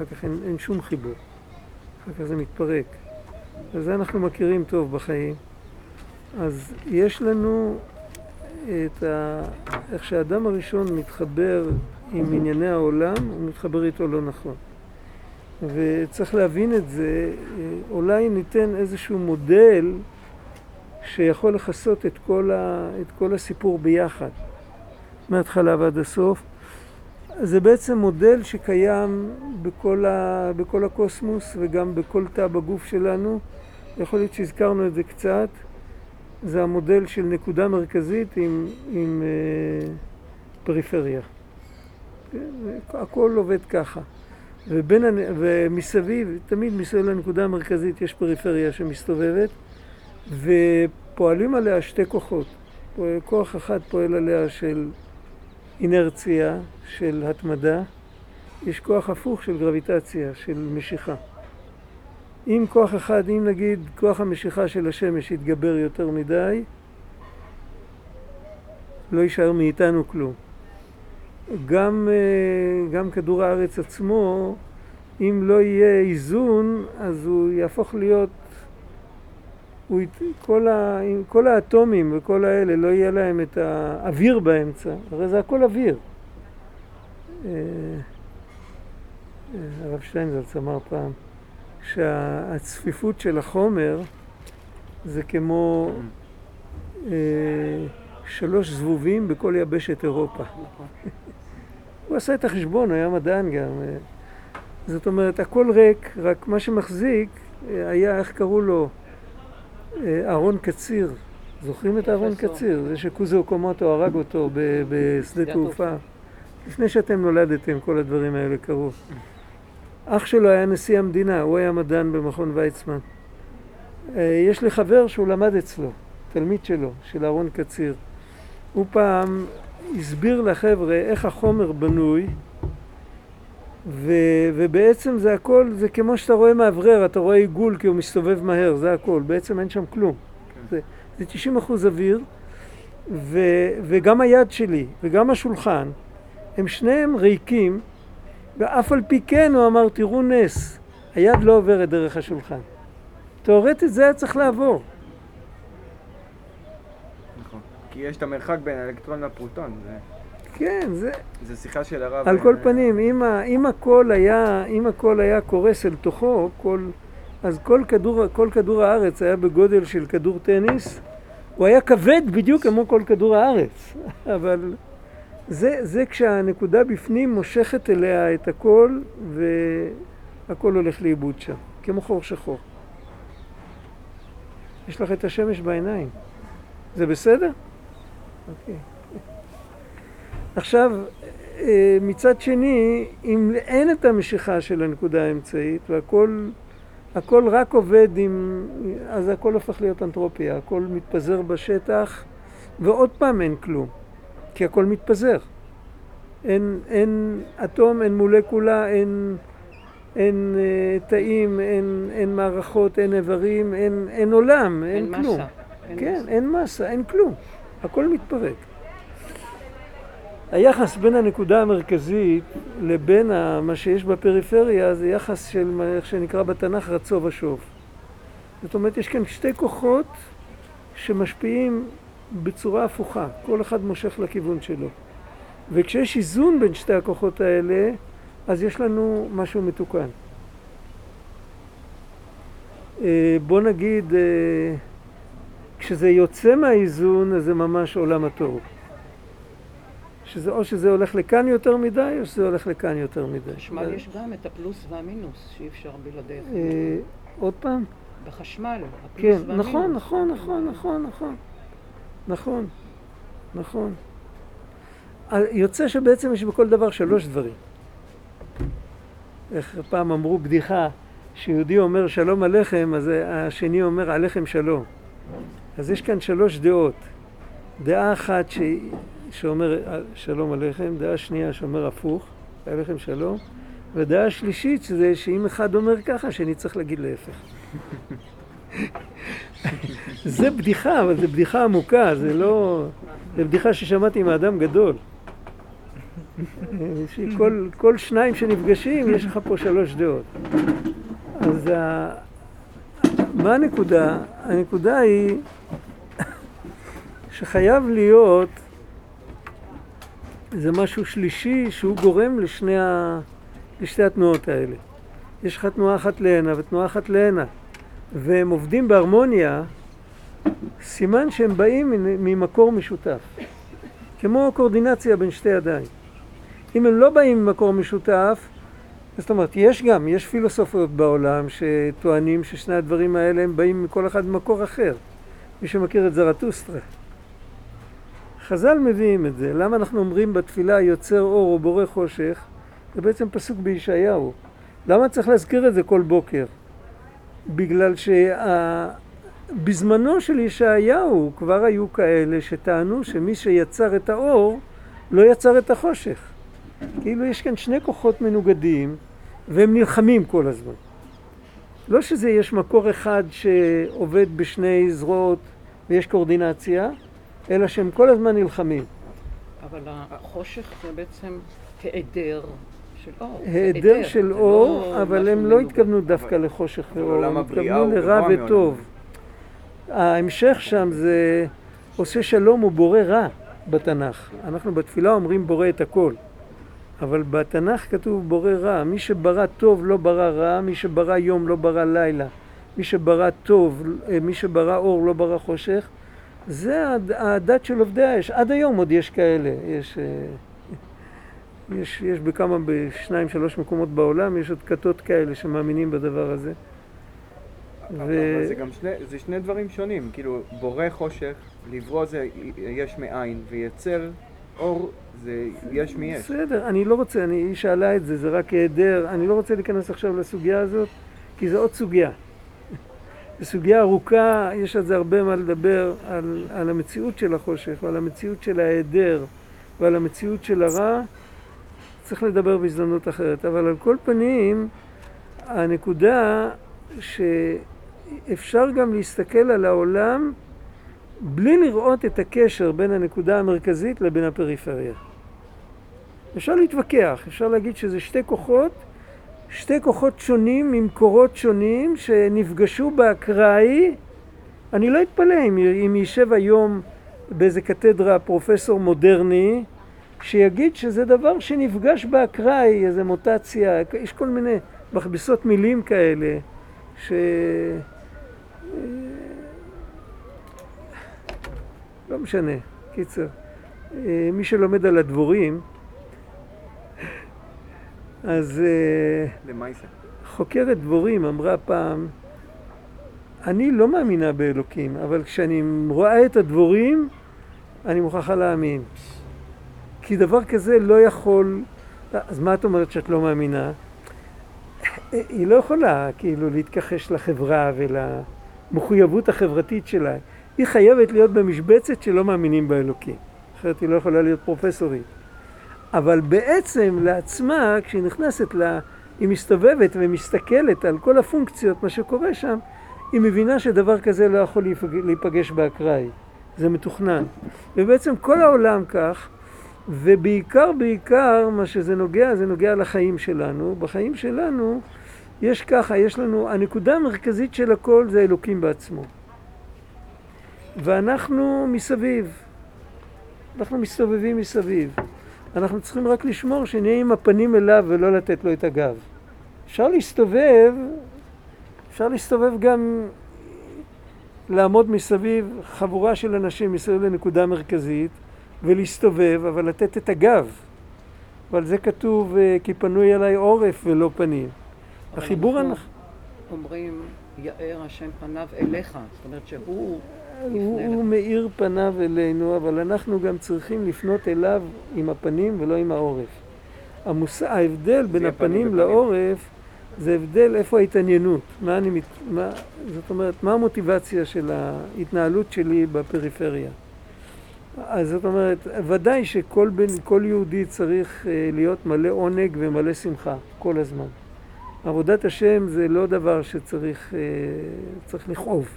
אחר כך אין, אין שום חיבור. אחר כך זה מתפרק. וזה אנחנו מכירים טוב בחיים. אז יש לנו את ה... איך שהאדם הראשון מתחבר עם ענייני העולם, הוא מתחבר איתו לא נכון. וצריך להבין את זה, אולי ניתן איזשהו מודל שיכול לכסות את ה... את כל הסיפור ביחד, מההתחלה ועד הסוף. זה בעצם מודל שקיים בכל, ה... בכל הקוסמוס וגם בכל תא בגוף שלנו. יכול להיות שהזכרנו את זה קצת. זה המודל של נקודה מרכזית עם, עם אה, פריפריה. הכל עובד ככה. ובין, ומסביב, תמיד מסביב לנקודה המרכזית יש פריפריה שמסתובבת, ופועלים עליה שתי כוחות. כוח אחד פועל עליה של אינרציה, של התמדה, יש כוח הפוך של גרביטציה, של משיכה. אם כוח אחד, אם נגיד כוח המשיכה של השמש יתגבר יותר מדי, לא יישאר מאיתנו כלום. גם, אה, גם כדור הארץ עצמו, אם לא יהיה איזון, אז הוא יהפוך להיות, הוא, כל, ה, כל האטומים וכל האלה, לא יהיה להם את האוויר באמצע, הרי זה הכל אוויר. אה, אה, הרב שטיינזלץ אמר פעם, שהצפיפות של החומר זה כמו אה, שלוש זבובים בכל יבשת אירופה. נכון. הוא עשה את החשבון, היה מדען גם. זאת אומרת, הכל ריק, רק מה שמחזיק היה, איך קראו לו? אה, אהרון קציר. זוכרים את אהרון קציר? זה שקוזו קומוטו הרג אותו בשדה תעופה. לפני שאתם נולדתם כל הדברים האלה קרו. אח שלו היה נשיא המדינה, הוא היה מדען במכון ויצמן. יש לי חבר שהוא למד אצלו, תלמיד שלו, של אהרון קציר. הוא פעם הסביר לחבר'ה איך החומר בנוי, ו, ובעצם זה הכל, זה כמו שאתה רואה מאוורר, אתה רואה עיגול כי הוא מסתובב מהר, זה הכל, בעצם אין שם כלום. כן. זה, זה 90 אחוז אוויר, ו, וגם היד שלי וגם השולחן, הם שניהם ריקים, ואף על פי כן הוא אמר, תראו נס, היד לא עוברת דרך השולחן. תאורטית זה היה צריך לעבור. כי יש את המרחק בין האלקטרון לפרוטון. זה... כן, זה... זה שיחה של הרב... על כל פנים, אם, ה... אם, הכל היה, אם הכל היה קורס אל תוכו, כל... אז כל כדור, כל כדור הארץ היה בגודל של כדור טניס, הוא היה כבד בדיוק כמו כל כדור הארץ, אבל זה, זה כשהנקודה בפנים מושכת אליה את הכל והכל הולך לאיבוד שם, כמו חור שחור. יש לך את השמש בעיניים. זה בסדר? אוקיי. עכשיו, אה, מצד שני, אם אין את המשיכה של הנקודה האמצעית והכל הכל רק עובד עם... אז הכל הופך להיות אנתרופיה, הכל מתפזר בשטח ועוד פעם אין כלום, כי הכל מתפזר. אין, אין אטום, אין מולקולה, אין, אין אה, תאים, אין, אין מערכות, אין איברים, אין, אין עולם, אין, אין כלום. מסה. אין כן, מסה. אין מסה, אין כלום. הכל מתפרק. היחס בין הנקודה המרכזית לבין מה שיש בפריפריה זה יחס של איך שנקרא בתנ"ך רצו ושוב. זאת אומרת, יש כאן שתי כוחות שמשפיעים בצורה הפוכה, כל אחד מושך לכיוון שלו. וכשיש איזון בין שתי הכוחות האלה, אז יש לנו משהו מתוקן. אה, בוא נגיד, אה, כשזה יוצא מהאיזון, אז זה ממש עולם התוהו. שזה, או שזה הולך לכאן יותר מדי, או שזה הולך לכאן יותר מדי. בחשמל יש גם את הפלוס והמינוס, שאי אפשר בלעדיך. אה, עוד פעם? בחשמל, הפלוס כן, והמינוס. נכון, נכון, נכון, נכון, נכון. נכון, נכון. יוצא שבעצם יש בכל דבר שלוש דברים. איך פעם אמרו בדיחה, שיהודי אומר שלום עליכם, אז השני אומר עליכם שלום. אז יש כאן שלוש דעות. דעה אחת ש... שאומר שלום עליכם, דעה שנייה שאומר הפוך, עליכם שלום, ודעה שלישית שזה שאם אחד אומר ככה, שאני צריך להגיד להפך. זה בדיחה, אבל זה בדיחה עמוקה, זה לא... זה בדיחה ששמעתי מאדם גדול. שכל כל שניים שנפגשים, יש לך פה שלוש דעות. אז ה... מה הנקודה? הנקודה היא שחייב להיות זה משהו שלישי שהוא גורם לשני ה... לשתי התנועות האלה. יש לך תנועה אחת להנה ותנועה אחת להנה, והם עובדים בהרמוניה, סימן שהם באים ממקור משותף. כמו קורדינציה בין שתי ידיים. אם הם לא באים ממקור משותף, זאת אומרת, יש גם, יש פילוסופיות בעולם שטוענים ששני הדברים האלה הם באים מכל אחד ממקור אחר. מי שמכיר את זרטוסטרה. חז"ל מביאים את זה. למה אנחנו אומרים בתפילה יוצר אור או בורא חושך? זה בעצם פסוק בישעיהו. למה צריך להזכיר את זה כל בוקר? בגלל שבזמנו של ישעיהו כבר היו כאלה שטענו שמי שיצר את האור לא יצר את החושך. כאילו יש כאן שני כוחות מנוגדים והם נלחמים כל הזמן. לא שזה יש מקור אחד שעובד בשני זרועות ויש קורדינציה, אלא שהם כל הזמן נלחמים. אבל החושך זה בעצם היעדר של אור. היעדר של לא אור, אבל הם לא התכוונו דווקא לחושך ואור, הם התכוונו לרע וטוב. ההמשך שם זה עושה שלום ובורא רע בתנ"ך. אנחנו בתפילה אומרים בורא את הכל. אבל בתנ"ך כתוב בורא רע. מי שברא טוב לא ברא רע, מי שברא יום לא ברא לילה. מי שברא טוב, מי שברא אור לא ברא חושך. זה הדת של עובדי האש. עד היום עוד יש כאלה. יש, אה, יש, יש בכמה, בשניים, שלוש מקומות בעולם, יש עוד כתות כאלה שמאמינים בדבר הזה. ו... אבל זה גם שני, זה שני דברים שונים. כאילו, בורא חושך, לברוא זה יש מאין, וייצר אור זה יש מיש. בסדר, אני לא רוצה, אני, היא שאלה את זה, זה רק היעדר. אני לא רוצה להיכנס עכשיו לסוגיה הזאת, כי זו עוד סוגיה. זו סוגיה ארוכה, יש על זה הרבה מה לדבר, על, על המציאות של החושך ועל המציאות של ההיעדר ועל המציאות של הרע. צריך לדבר בהזדמנות אחרת. אבל על כל פנים, הנקודה שאפשר גם להסתכל על העולם בלי לראות את הקשר בין הנקודה המרכזית לבין הפריפריה. אפשר להתווכח, אפשר להגיד שזה שתי כוחות שתי כוחות שונים ממקורות שונים שנפגשו באקראי. אני לא אתפלא אם, אם יישב היום באיזה קתדרה פרופסור מודרני שיגיד שזה דבר שנפגש באקראי, איזה מוטציה, יש כל מיני מכבסות מילים כאלה ש... לא משנה, קיצר. מי שלומד על הדבורים אז אה, חוקרת דבורים אמרה פעם, אני לא מאמינה באלוקים, אבל כשאני רואה את הדבורים, אני מוכרחה להאמין. כי דבר כזה לא יכול... אז מה את אומרת שאת לא מאמינה? היא לא יכולה כאילו להתכחש לחברה ולמחויבות החברתית שלה. היא חייבת להיות במשבצת שלא מאמינים באלוקים. אחרת היא לא יכולה להיות פרופסורית. אבל בעצם לעצמה, כשהיא נכנסת ל... היא מסתובבת ומסתכלת על כל הפונקציות, מה שקורה שם, היא מבינה שדבר כזה לא יכול להיפגש באקראי. זה מתוכנן. ובעצם כל העולם כך, ובעיקר בעיקר מה שזה נוגע, זה נוגע לחיים שלנו. בחיים שלנו יש ככה, יש לנו, הנקודה המרכזית של הכל זה אלוקים בעצמו. ואנחנו מסביב. אנחנו מסתובבים מסביב. אנחנו צריכים רק לשמור שנהיה עם הפנים אליו ולא לתת לו את הגב. אפשר להסתובב, אפשר להסתובב גם לעמוד מסביב חבורה של אנשים מסביב לנקודה מרכזית ולהסתובב, אבל לתת את הגב. ועל זה כתוב אה, כי פנוי אליי עורף ולא פנים. החיבור... אנחנו אומרים יאר השם פניו אליך, זאת אומרת שהוא הוא, הוא מאיר פניו אלינו, אבל אנחנו גם צריכים לפנות אליו עם הפנים ולא עם העורף. המוס... ההבדל בין הפנים לעורף זה הבדל איפה ההתעניינות, מה אני מת... מה... זאת אומרת, מה המוטיבציה של ההתנהלות שלי בפריפריה. אז זאת אומרת, ודאי שכל בן, כל יהודי צריך אה, להיות מלא עונג ומלא שמחה כל הזמן. עבודת השם זה לא דבר שצריך אה, לכאוב,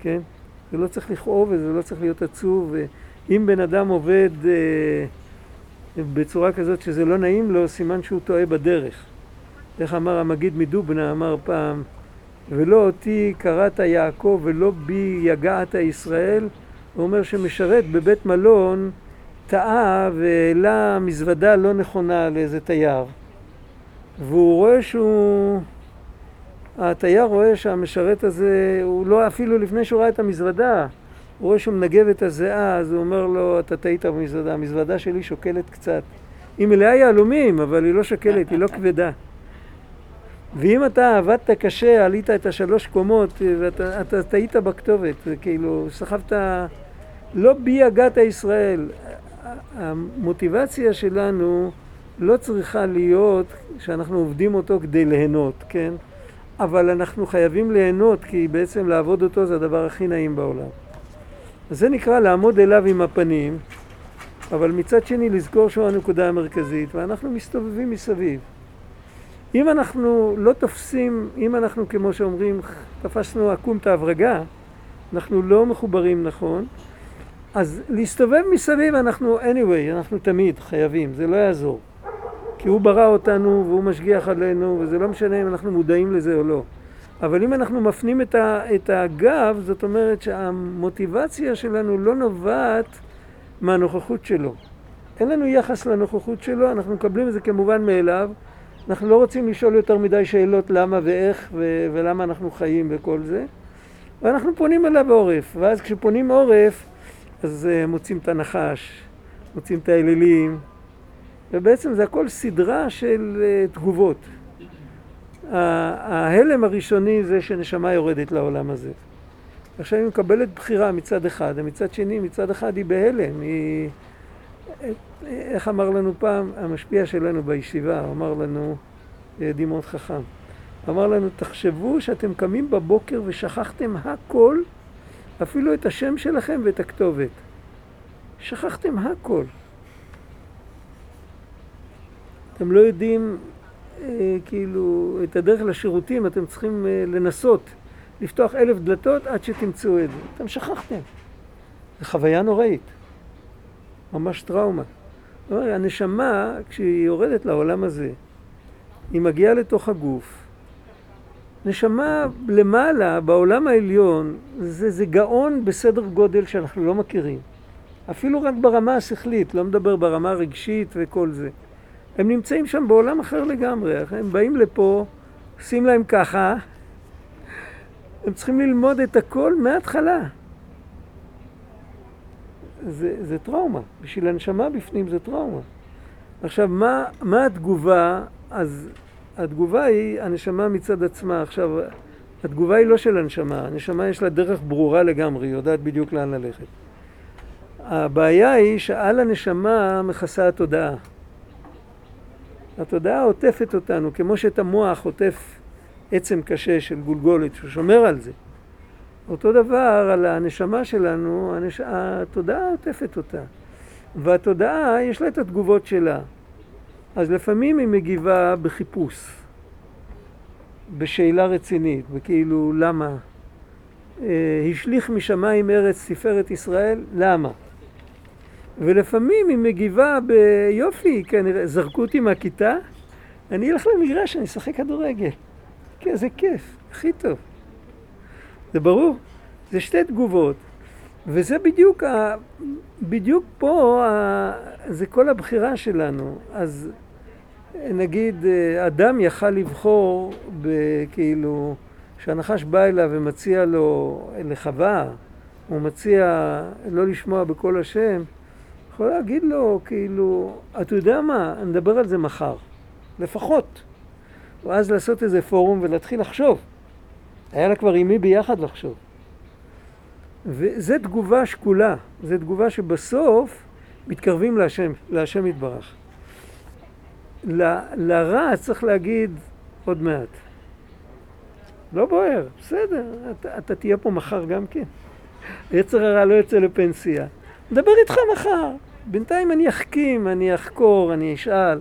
כן? זה לא צריך לכאוב וזה לא צריך להיות עצוב. אם בן אדם עובד, אה, בצורה כזאת שזה לא נעים לו, סימן שהוא טועה בדרך. איך אמר המגיד מדובנה, אמר פעם, ולא אותי קראת יעקב ולא בי יגעת ישראל, הוא אומר שמשרת בבית מלון טעה והעלה מזוודה לא נכונה לאיזה תייר. והוא רואה שהוא... התייר רואה שהמשרת הזה, הוא לא אפילו לפני שהוא ראה את המזוודה, הוא רואה שהוא מנגב את הזיעה, אז הוא אומר לו, אתה טעית במזוודה, המזוודה שלי שוקלת קצת. היא מלאה יהלומים, אבל היא לא שוקלת, היא לא כבדה. ואם אתה עבדת קשה, עלית את השלוש קומות, ואתה טעית בכתובת, כאילו, סחבת, לא בי הגעת ישראל. המוטיבציה שלנו לא צריכה להיות שאנחנו עובדים אותו כדי ליהנות, כן? אבל אנחנו חייבים ליהנות, כי בעצם לעבוד אותו זה הדבר הכי נעים בעולם. אז זה נקרא לעמוד אליו עם הפנים, אבל מצד שני לזכור שהוא הנקודה המרכזית, ואנחנו מסתובבים מסביב. אם אנחנו לא תופסים, אם אנחנו כמו שאומרים, תפסנו עקום את ההברגה, אנחנו לא מחוברים נכון, אז להסתובב מסביב אנחנו anyway, אנחנו תמיד חייבים, זה לא יעזור. כי הוא ברא אותנו והוא משגיח עלינו, וזה לא משנה אם אנחנו מודעים לזה או לא. אבל אם אנחנו מפנים את, ה, את הגב, זאת אומרת שהמוטיבציה שלנו לא נובעת מהנוכחות שלו. אין לנו יחס לנוכחות שלו, אנחנו מקבלים את זה כמובן מאליו. אנחנו לא רוצים לשאול יותר מדי שאלות למה ואיך ו- ולמה אנחנו חיים וכל זה. ואנחנו פונים אליו עורף, ואז כשפונים עורף, אז uh, מוצאים את הנחש, מוצאים את האלילים, ובעצם זה הכל סדרה של uh, תגובות. ההלם הראשוני זה שנשמה יורדת לעולם הזה. עכשיו היא מקבלת בחירה מצד אחד, ומצד שני, מצד אחד היא בהלם, היא... איך אמר לנו פעם המשפיע שלנו בישיבה, אמר לנו, יהודי מאוד חכם, אמר לנו, תחשבו שאתם קמים בבוקר ושכחתם הכל, אפילו את השם שלכם ואת הכתובת. שכחתם הכל. אתם לא יודעים אה, כאילו את הדרך לשירותים, אתם צריכים אה, לנסות לפתוח אלף דלתות עד שתמצאו את זה. אתם שכחתם. זו חוויה נוראית. ממש טראומה. הנשמה, כשהיא יורדת לעולם הזה, היא מגיעה לתוך הגוף. נשמה למעלה, בעולם העליון, זה, זה גאון בסדר גודל שאנחנו לא מכירים. אפילו רק ברמה השכלית, לא מדבר ברמה הרגשית וכל זה. הם נמצאים שם בעולם אחר לגמרי. הם באים לפה, עושים להם ככה, הם צריכים ללמוד את הכל מההתחלה. זה, זה טראומה. בשביל הנשמה בפנים זה טראומה. עכשיו, מה, מה התגובה? אז התגובה היא הנשמה מצד עצמה. עכשיו, התגובה היא לא של הנשמה. הנשמה יש לה דרך ברורה לגמרי, היא יודעת בדיוק לאן ללכת. הבעיה היא שעל הנשמה מכסה התודעה. התודעה עוטפת אותנו, כמו שאת המוח עוטף עצם קשה של גולגולת, שהוא שומר על זה. אותו דבר על הנשמה שלנו, הנש... התודעה עוטפת אותה. והתודעה, יש לה את התגובות שלה. אז לפעמים היא מגיבה בחיפוש, בשאלה רצינית, וכאילו למה? אה, השליך משמיים ארץ תפארת ישראל, למה? ולפעמים היא מגיבה ביופי, כנראה, זרקו אותי מהכיתה, אני אלך למגרש, אני אשחק כדורגל. כן, זה כיף, הכי טוב. זה ברור. זה שתי תגובות. וזה בדיוק, ה... בדיוק פה, ה... זה כל הבחירה שלנו. אז נגיד, אדם יכל לבחור, כאילו, כשהנחש בא אליו ומציע לו לחווה, הוא מציע לא לשמוע בקול השם, יכול להגיד לו, כאילו, אתה יודע מה, נדבר על זה מחר, לפחות. ואז לעשות איזה פורום ולהתחיל לחשוב. היה לה כבר עם מי ביחד לחשוב. וזו תגובה שקולה, זו תגובה שבסוף מתקרבים להשם, להשם יתברך. ל, לרע צריך להגיד עוד מעט. לא בוער, בסדר, אתה, אתה תהיה פה מחר גם כן. יצר הרע לא יוצא לפנסיה. נדבר איתך מחר. בינתיים אני אחכים, אני אחקור, אני אשאל.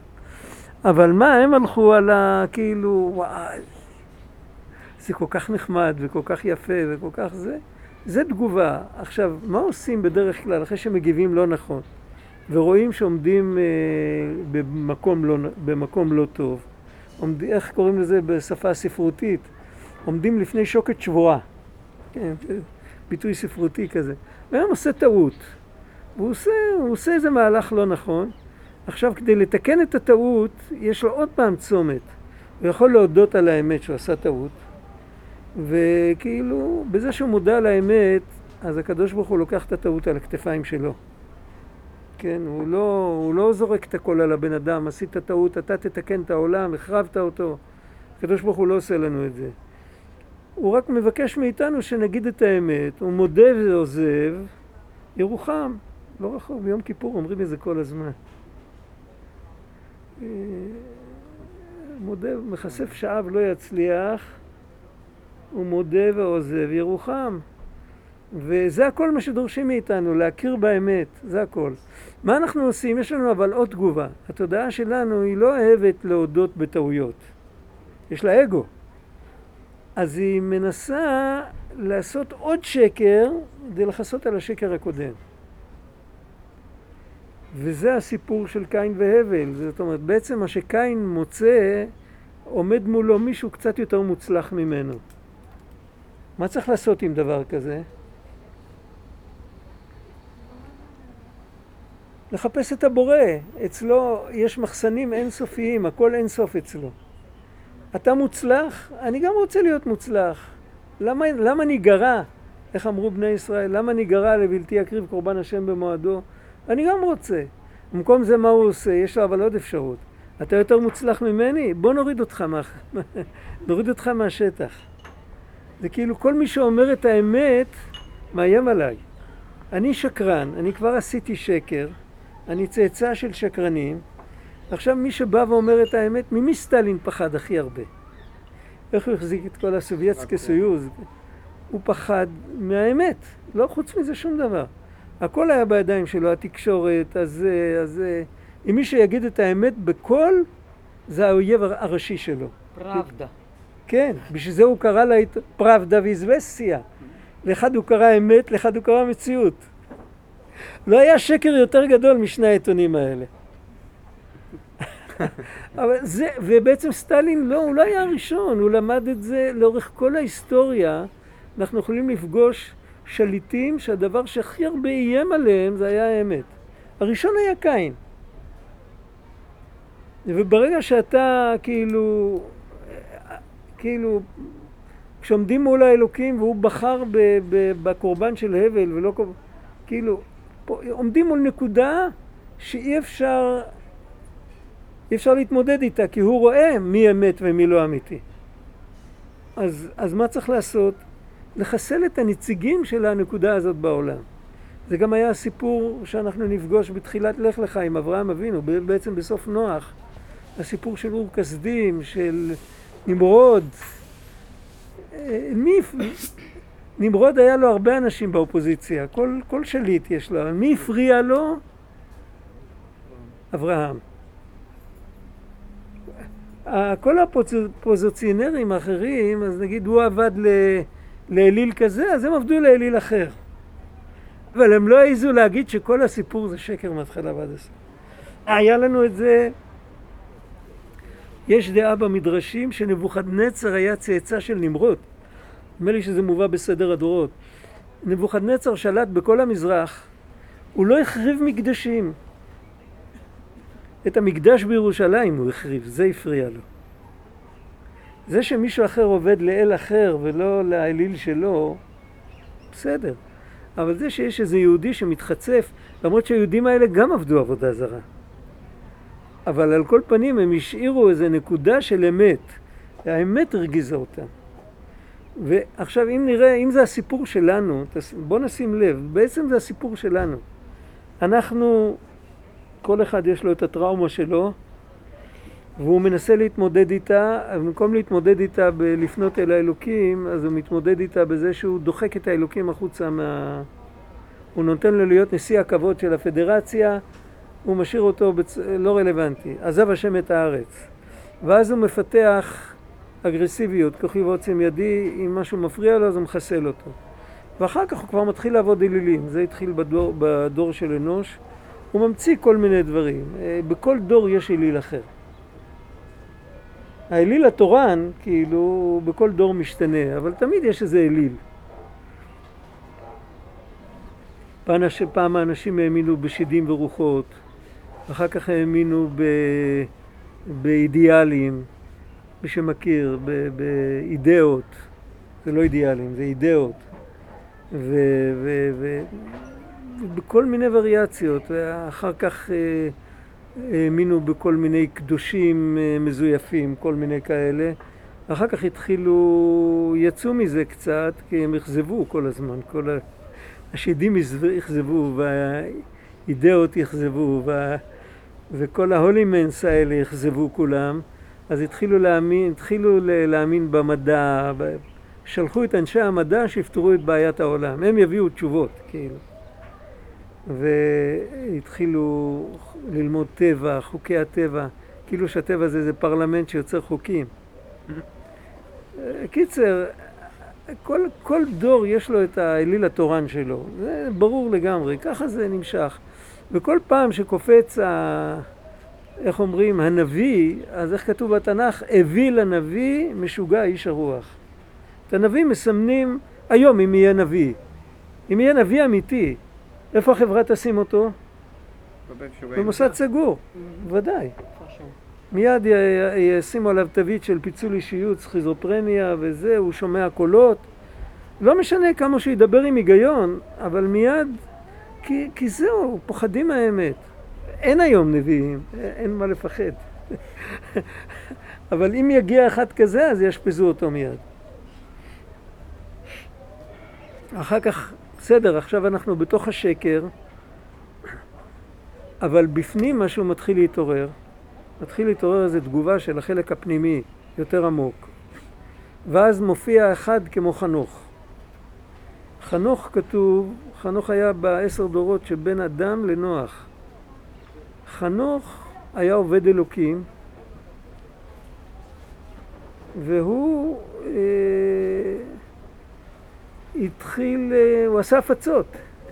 אבל מה, הם הלכו על ה... כאילו, וואי, זה כל כך נחמד וכל כך יפה וכל כך זה. זה תגובה. עכשיו, מה עושים בדרך כלל אחרי שמגיבים לא נכון? ורואים שעומדים אה, במקום, לא, במקום לא טוב. עומד, איך קוראים לזה בשפה ספרותית? עומדים לפני שוקת שבורה. כן, ביטוי ספרותי כזה. והיום עושה טעות. והוא עושה, הוא עושה איזה מהלך לא נכון. עכשיו, כדי לתקן את הטעות, יש לו עוד פעם צומת. הוא יכול להודות על האמת שהוא עשה טעות, וכאילו, בזה שהוא מודע על האמת, אז הקדוש ברוך הוא לוקח את הטעות על הכתפיים שלו. כן, הוא לא, הוא לא זורק את הכל על הבן אדם, עשית טעות, אתה תתקן את העולם, החרבת אותו. הקדוש ברוך הוא לא עושה לנו את זה. הוא רק מבקש מאיתנו שנגיד את האמת, הוא מודה ועוזב, ירוחם, לא רחוק, ביום כיפור אומרים את זה כל הזמן. אה, מודה, מחשף שאב לא יצליח, הוא מודה ועוזב ירוחם. וזה הכל מה שדורשים מאיתנו, להכיר באמת, זה הכל. מה אנחנו עושים? יש לנו אבל עוד תגובה. התודעה שלנו היא לא אוהבת להודות בטעויות. יש לה אגו. אז היא מנסה לעשות עוד שקר כדי לכסות על השקר הקודם. וזה הסיפור של קין והבל. זאת אומרת, בעצם מה שקין מוצא, עומד מולו מישהו קצת יותר מוצלח ממנו. מה צריך לעשות עם דבר כזה? לחפש את הבורא. אצלו יש מחסנים אינסופיים, הכל אינסוף אצלו. אתה מוצלח? אני גם רוצה להיות מוצלח. למה, למה ניגרע? איך אמרו בני ישראל? למה ניגרע לבלתי יקריב קורבן השם במועדו? אני גם רוצה. במקום זה מה הוא עושה? יש לו אבל עוד אפשרות. אתה יותר מוצלח ממני? בוא נוריד אותך, מה... נוריד אותך מהשטח. זה כאילו כל מי שאומר את האמת מאיים עליי. אני שקרן, אני כבר עשיתי שקר, אני צאצא של שקרנים. עכשיו מי שבא ואומר את האמת, ממי סטלין פחד הכי הרבה? איך הוא החזיק את כל ה Советский Союз? הוא פחד מהאמת, לא חוץ מזה שום דבר. הכל היה בידיים שלו, התקשורת, הזה, הזה. אם מישהו יגיד את האמת בקול, זה האויב הראשי שלו. פראבדה. כן, בשביל זה הוא קרא לה פראבדה ואיזבסטיה. לאחד הוא קרא אמת, לאחד הוא קרא מציאות. לא היה שקר יותר גדול משני העיתונים האלה. אבל זה, ובעצם סטלין לא, הוא לא היה הראשון, הוא למד את זה לאורך כל ההיסטוריה. אנחנו יכולים לפגוש שליטים שהדבר שהכי הרבה איים עליהם זה היה האמת. הראשון היה קין. וברגע שאתה כאילו, כאילו, כשעומדים מול האלוקים והוא בחר ב, ב, בקורבן של הבל ולא כאילו, פה, עומדים מול נקודה שאי אפשר, אי אפשר להתמודד איתה, כי הוא רואה מי אמת ומי לא אמיתי. אז, אז מה צריך לעשות? לחסל את הנציגים של הנקודה הזאת בעולם. זה גם היה הסיפור שאנחנו נפגוש בתחילת לך לך עם אברהם אבינו, בעצם בסוף נוח. הסיפור של אור כסדים, של נמרוד. אה, מי... נמרוד היה לו הרבה אנשים באופוזיציה, כל, כל שליט יש לו, מי הפריע לו? אברהם. כל הפוזיציונרים האחרים, אז נגיד הוא עבד לאליל כזה, אז הם עבדו לאליל אחר. אבל הם לא העזו להגיד שכל הסיפור זה שקר מהתחלה ועד הסוף. היה לנו את זה, יש דעה במדרשים שנבוכדנצר היה צאצא של נמרוד. נדמה לי שזה מובא בסדר הדורות. נבוכדנצר שלט בכל המזרח, הוא לא החריב מקדשים. את המקדש בירושלים הוא החריב, זה הפריע לו. זה שמישהו אחר עובד לאל אחר ולא לאליל שלו, בסדר. אבל זה שיש איזה יהודי שמתחצף, למרות שהיהודים האלה גם עבדו עבודה זרה. אבל על כל פנים הם השאירו איזה נקודה של אמת. האמת הרגיזה אותם. ועכשיו אם נראה, אם זה הסיפור שלנו, בואו נשים לב, בעצם זה הסיפור שלנו. אנחנו, כל אחד יש לו את הטראומה שלו, והוא מנסה להתמודד איתה, במקום להתמודד איתה בלפנות אל האלוקים, אז הוא מתמודד איתה בזה שהוא דוחק את האלוקים החוצה מה... הוא נותן לו להיות נשיא הכבוד של הפדרציה, הוא משאיר אותו בצ... לא רלוונטי. עזב השם את הארץ. ואז הוא מפתח אגרסיביות, כוחי ועוצם ידי, אם משהו מפריע לו אז הוא מחסל אותו. ואחר כך הוא כבר מתחיל לעבוד אלילים, זה התחיל בדור, בדור של אנוש, הוא ממציא כל מיני דברים. אה, בכל דור יש אליל אחר. האליל התורן, כאילו, בכל דור משתנה, אבל תמיד יש איזה אליל. פעם, פעם האנשים האמינו בשדים ורוחות, אחר כך האמינו ב, באידיאלים, מי שמכיר, ב, באידאות, זה לא אידיאלים, זה אידאות, ובכל מיני וריאציות, ואחר כך אה, האמינו בכל מיני קדושים אה, מזויפים, כל מיני כאלה. אחר כך התחילו, יצאו מזה קצת, כי הם אכזבו כל הזמן, כל. השדים אכזבו, והאידאות אכזבו, וה... וכל ההולימנס האלה אכזבו כולם, אז התחילו להאמין, התחילו להאמין במדע, שלחו את אנשי המדע שיפתרו את בעיית העולם, הם יביאו תשובות, כאילו. והתחילו ללמוד טבע, חוקי הטבע, כאילו שהטבע זה איזה פרלמנט שיוצר חוקים. קיצר, כל, כל דור יש לו את האליל התורן שלו, זה ברור לגמרי, ככה זה נמשך. וכל פעם שקופץ, ה... איך אומרים, הנביא, אז איך כתוב בתנ"ך? הביא לנביא משוגע איש הרוח. את הנביא מסמנים היום אם יהיה נביא. אם יהיה נביא אמיתי, איפה החברה תשים אותו? במוסד סגור, ודאי. מיד ישימו עליו תווית של פיצול אישיות, סכיזופרניה וזה, הוא שומע קולות. לא משנה כמה שהוא ידבר עם היגיון, אבל מיד, כי, כי זהו, פוחדים מהאמת. אין היום נביאים, אין מה לפחד. אבל אם יגיע אחד כזה, אז יאשפזו אותו מיד. אחר כך, בסדר, עכשיו אנחנו בתוך השקר, אבל בפנים משהו מתחיל להתעורר. מתחיל להתעורר איזו תגובה של החלק הפנימי, יותר עמוק. ואז מופיע אחד כמו חנוך. חנוך כתוב, חנוך היה בעשר דורות שבין אדם לנוח. חנוך היה עובד אלוקים, והוא אה, התחיל, אה, הוא עשה הפצות.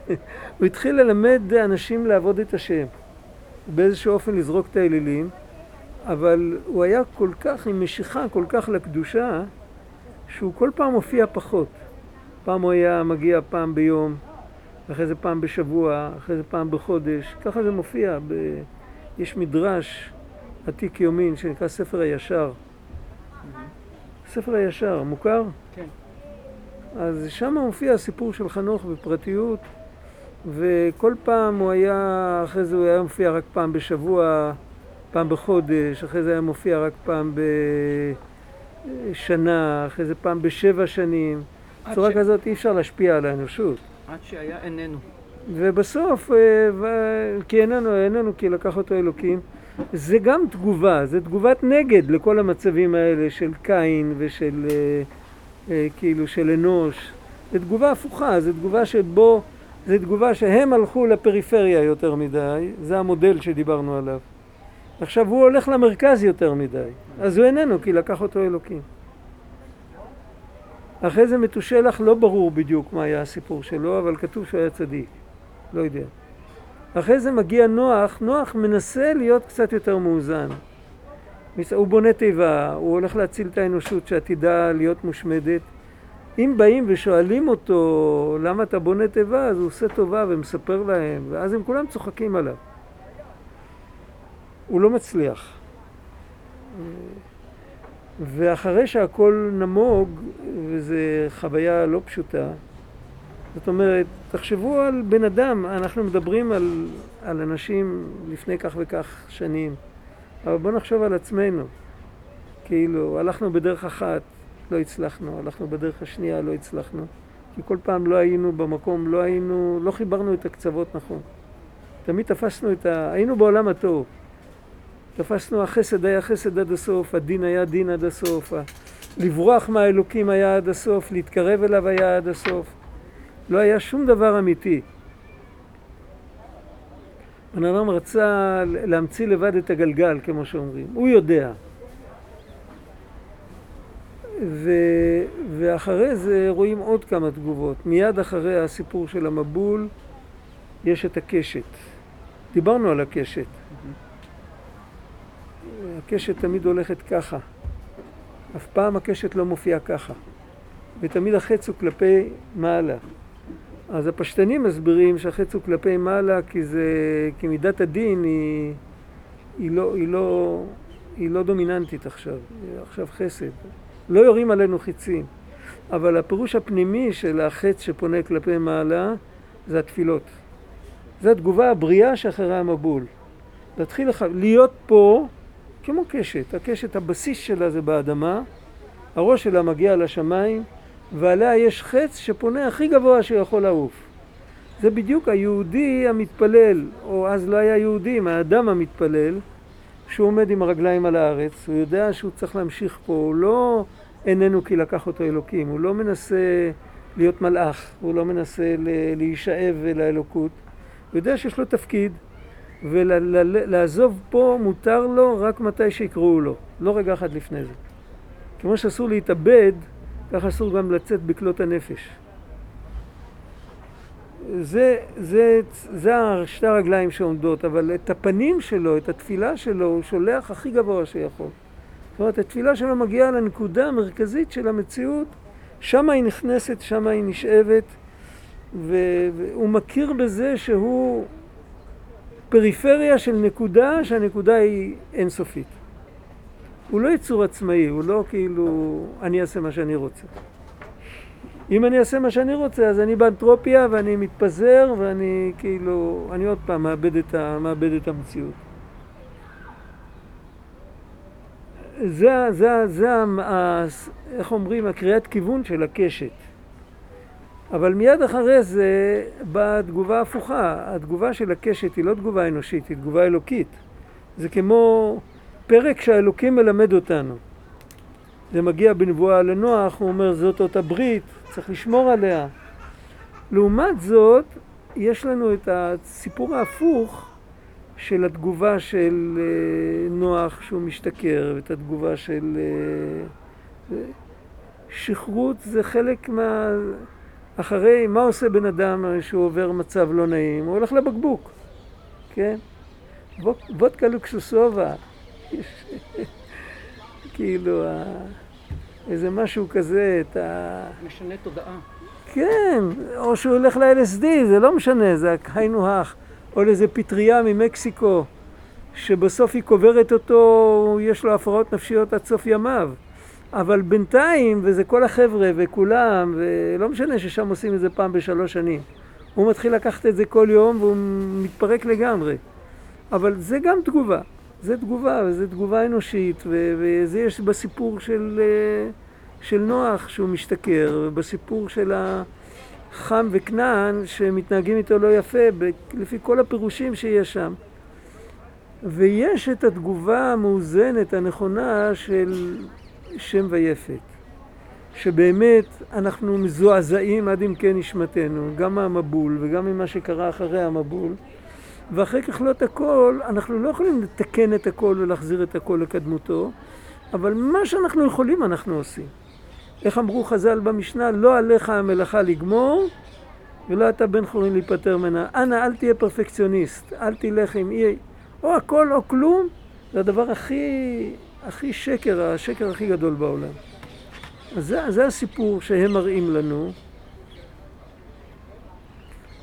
הוא התחיל ללמד אנשים לעבוד את השם, באיזשהו אופן לזרוק את האלילים. אבל הוא היה כל כך, עם משיכה כל כך לקדושה, שהוא כל פעם הופיע פחות. פעם הוא היה מגיע פעם ביום, אחרי זה פעם בשבוע, אחרי זה פעם בחודש, ככה זה מופיע. ב... יש מדרש עתיק יומין שנקרא ספר הישר. ספר הישר, מוכר? כן. אז שם מופיע הסיפור של חנוך בפרטיות, וכל פעם הוא היה, אחרי זה הוא היה מופיע רק פעם בשבוע, פעם בחודש, אחרי זה היה מופיע רק פעם בשנה, אחרי זה פעם בשבע שנים. בצורה ש... כזאת אי אפשר להשפיע על האנושות. עד שהיה איננו. ובסוף, אה. כי איננו, איננו, כי לקח אותו אלוקים. זה גם תגובה, זה תגובת נגד לכל המצבים האלה של קין ושל אה, כאילו של אנוש. זה תגובה הפוכה, זה תגובה שבו, זה תגובה שהם הלכו לפריפריה יותר מדי, זה המודל שדיברנו עליו. עכשיו הוא הולך למרכז יותר מדי, אז הוא איננו, כי לקח אותו אלוקים. אחרי זה מתושלח לא ברור בדיוק מה היה הסיפור שלו, אבל כתוב שהוא היה צדיק, לא יודע. אחרי זה מגיע נוח, נוח מנסה להיות קצת יותר מאוזן. הוא בונה תיבה, הוא הולך להציל את האנושות שעתידה להיות מושמדת. אם באים ושואלים אותו למה אתה בונה תיבה, אז הוא עושה טובה ומספר להם, ואז הם כולם צוחקים עליו. הוא לא מצליח. ואחרי שהכל נמוג, וזו חוויה לא פשוטה, זאת אומרת, תחשבו על בן אדם, אנחנו מדברים על, על אנשים לפני כך וכך שנים, אבל בואו נחשוב על עצמנו. כאילו, הלכנו בדרך אחת, לא הצלחנו, הלכנו בדרך השנייה, לא הצלחנו. כי כל פעם לא היינו במקום, לא היינו, לא חיברנו את הקצוות נכון. תמיד תפסנו את ה... היינו בעולם הטוב. תפסנו החסד היה חסד עד הסוף, הדין היה דין עד הסוף, לברוח מהאלוקים היה עד הסוף, להתקרב אליו היה עד הסוף. לא היה שום דבר אמיתי. בן אדם רצה להמציא לבד את הגלגל, כמו שאומרים. הוא יודע. ו... ואחרי זה רואים עוד כמה תגובות. מיד אחרי הסיפור של המבול יש את הקשת. דיברנו על הקשת. הקשת תמיד הולכת ככה. אף פעם הקשת לא מופיעה ככה. ותמיד החץ הוא כלפי מעלה. אז הפשטנים מסבירים שהחץ הוא כלפי מעלה כי זה, כי מידת הדין היא, היא, לא, היא, לא, היא לא דומיננטית עכשיו, היא עכשיו חסד. לא יורים עלינו חיצים, אבל הפירוש הפנימי של החץ שפונה כלפי מעלה זה התפילות. זו התגובה הבריאה שאחרי המבול. להתחיל לח... להיות פה כמו קשת. הקשת, הבסיס שלה זה באדמה, הראש שלה מגיע לשמיים, ועליה יש חץ שפונה הכי גבוה שיכול לעוף. זה בדיוק היהודי המתפלל, או אז לא היה יהודים, האדם המתפלל, שהוא עומד עם הרגליים על הארץ, הוא יודע שהוא צריך להמשיך פה, הוא לא איננו כי לקח אותו אלוקים, הוא לא מנסה להיות מלאך, הוא לא מנסה להישאב לאלוקות, הוא יודע שיש לו תפקיד, ולעזוב פה מותר לו רק מתי שיקראו לו, לא רגע אחד לפני זה. כמו שאסור להתאבד, ככה אסור גם לצאת בכלות הנפש. זה, זה, זה שתי הרגליים שעומדות, אבל את הפנים שלו, את התפילה שלו, הוא שולח הכי גבוה שיכול. זאת אומרת, התפילה שלו מגיעה לנקודה המרכזית של המציאות, שמה היא נכנסת, שמה היא נשאבת, והוא מכיר בזה שהוא פריפריה של נקודה, שהנקודה היא אינסופית. הוא לא יצור עצמאי, הוא לא כאילו, אני אעשה מה שאני רוצה. אם אני אעשה מה שאני רוצה, אז אני באנטרופיה ואני מתפזר ואני כאילו, אני עוד פעם מאבד את, ה, מאבד את המציאות. זה, זה, זה, זה, איך אומרים, הקריאת כיוון של הקשת. אבל מיד אחרי זה באה תגובה הפוכה. התגובה של הקשת היא לא תגובה אנושית, היא תגובה אלוקית. זה כמו פרק שהאלוקים מלמד אותנו. זה מגיע בנבואה לנוח, הוא אומר זאת אותה ברית, צריך לשמור עליה. לעומת זאת, יש לנו את הסיפור ההפוך של התגובה של אה, נוח שהוא משתכר, ואת התגובה של... אה, שכרות זה חלק מה... אחרי, מה עושה בן אדם שהוא עובר מצב לא נעים? הוא הולך לבקבוק, כן? וודקה לוקסוסובה. כאילו, איזה משהו כזה, את ה... משנה תודעה. כן, או שהוא הולך ל-LSD, זה לא משנה, זה היינו הך. או לאיזה פטריה ממקסיקו, שבסוף היא קוברת אותו, יש לו הפרעות נפשיות עד סוף ימיו. אבל בינתיים, וזה כל החבר'ה וכולם, ולא משנה ששם עושים את זה פעם בשלוש שנים. הוא מתחיל לקחת את זה כל יום והוא מתפרק לגמרי. אבל זה גם תגובה. זה תגובה, וזו תגובה אנושית, וזה יש בסיפור של, אה, של נוח שהוא משתכר, ובסיפור של החם וכנען שמתנהגים איתו לא יפה, לפי כל הפירושים שיש שם. ויש את התגובה המאוזנת, הנכונה, של שם ויפת. שבאמת אנחנו מזועזעים עד עמקי נשמתנו, גם מהמבול וגם ממה שקרה אחרי המבול. ואחרי ככלות הכל, אנחנו לא יכולים לתקן את הכל ולהחזיר את הכל לקדמותו, אבל מה שאנחנו יכולים אנחנו עושים. איך אמרו חז"ל במשנה, לא עליך המלאכה לגמור, ולא אתה בן חורין להיפטר ממנה. אנא, אל תהיה פרפקציוניסט, אל תלך עם אי... או הכל או כלום, זה הדבר הכי, הכי שקר, השקר הכי גדול בעולם. אז זה, זה הסיפור שהם מראים לנו.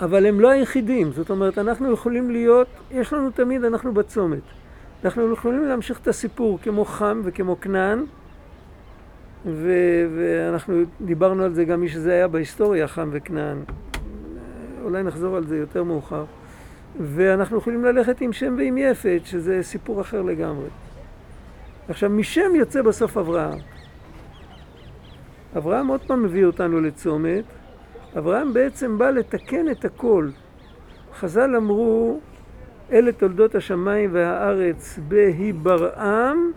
אבל הם לא היחידים, זאת אומרת, אנחנו יכולים להיות, יש לנו תמיד, אנחנו בצומת. אנחנו יכולים להמשיך את הסיפור כמו חם וכמו כנען, ו- ואנחנו דיברנו על זה גם מי שזה היה בהיסטוריה, חם וכנען. אולי נחזור על זה יותר מאוחר. ואנחנו יכולים ללכת עם שם ועם יפת, שזה סיפור אחר לגמרי. עכשיו, משם יוצא בסוף אברהם. אברהם עוד פעם מביא אותנו לצומת, אברהם בעצם בא לתקן את הכל. חז"ל אמרו, אלה תולדות השמיים והארץ בהיברעם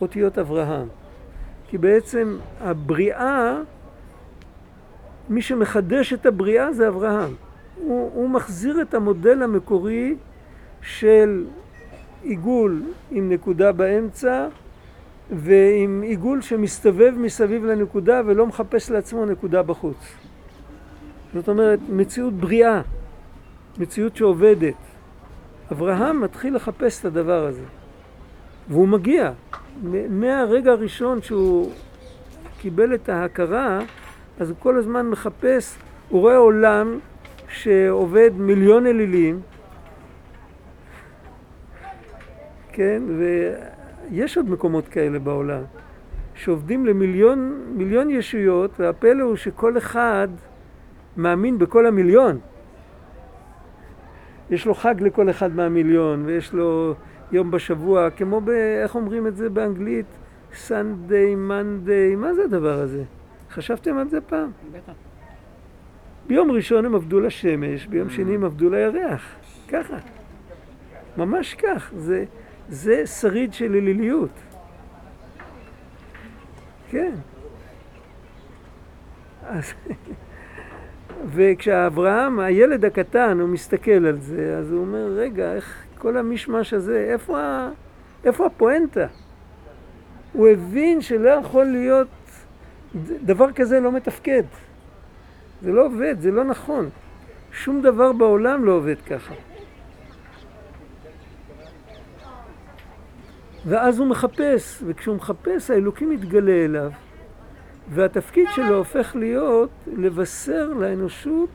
אותיות אברהם. כי בעצם הבריאה, מי שמחדש את הבריאה זה אברהם. הוא, הוא מחזיר את המודל המקורי של עיגול עם נקודה באמצע ועם עיגול שמסתובב מסביב לנקודה ולא מחפש לעצמו נקודה בחוץ. זאת אומרת, מציאות בריאה, מציאות שעובדת. אברהם מתחיל לחפש את הדבר הזה. והוא מגיע. מהרגע הראשון שהוא קיבל את ההכרה, אז הוא כל הזמן מחפש, הוא רואה עולם שעובד מיליון אלילים, כן, ויש עוד מקומות כאלה בעולם, שעובדים למיליון מיליון ישויות, והפלא הוא שכל אחד מאמין בכל המיליון. יש לו חג לכל אחד מהמיליון, ויש לו יום בשבוע, כמו ב... איך אומרים את זה באנגלית? סנדיי, מנדיי, מה זה הדבר הזה? חשבתם על זה פעם? בטח. ביום ראשון הם עבדו לשמש, ביום שני הם עבדו לירח. ככה. ממש כך. זה, זה שריד של אליליות. כן. אז... וכשאברהם, הילד הקטן, הוא מסתכל על זה, אז הוא אומר, רגע, איך כל המשמש הזה, איפה. איפה הפואנטה? הוא הבין שלא יכול להיות, דבר כזה לא מתפקד. זה לא עובד, זה לא נכון. שום דבר בעולם לא עובד ככה. ואז הוא מחפש, וכשהוא מחפש האלוקים מתגלה אליו, והתפקיד שלו הופך להיות לבשר לאנושות,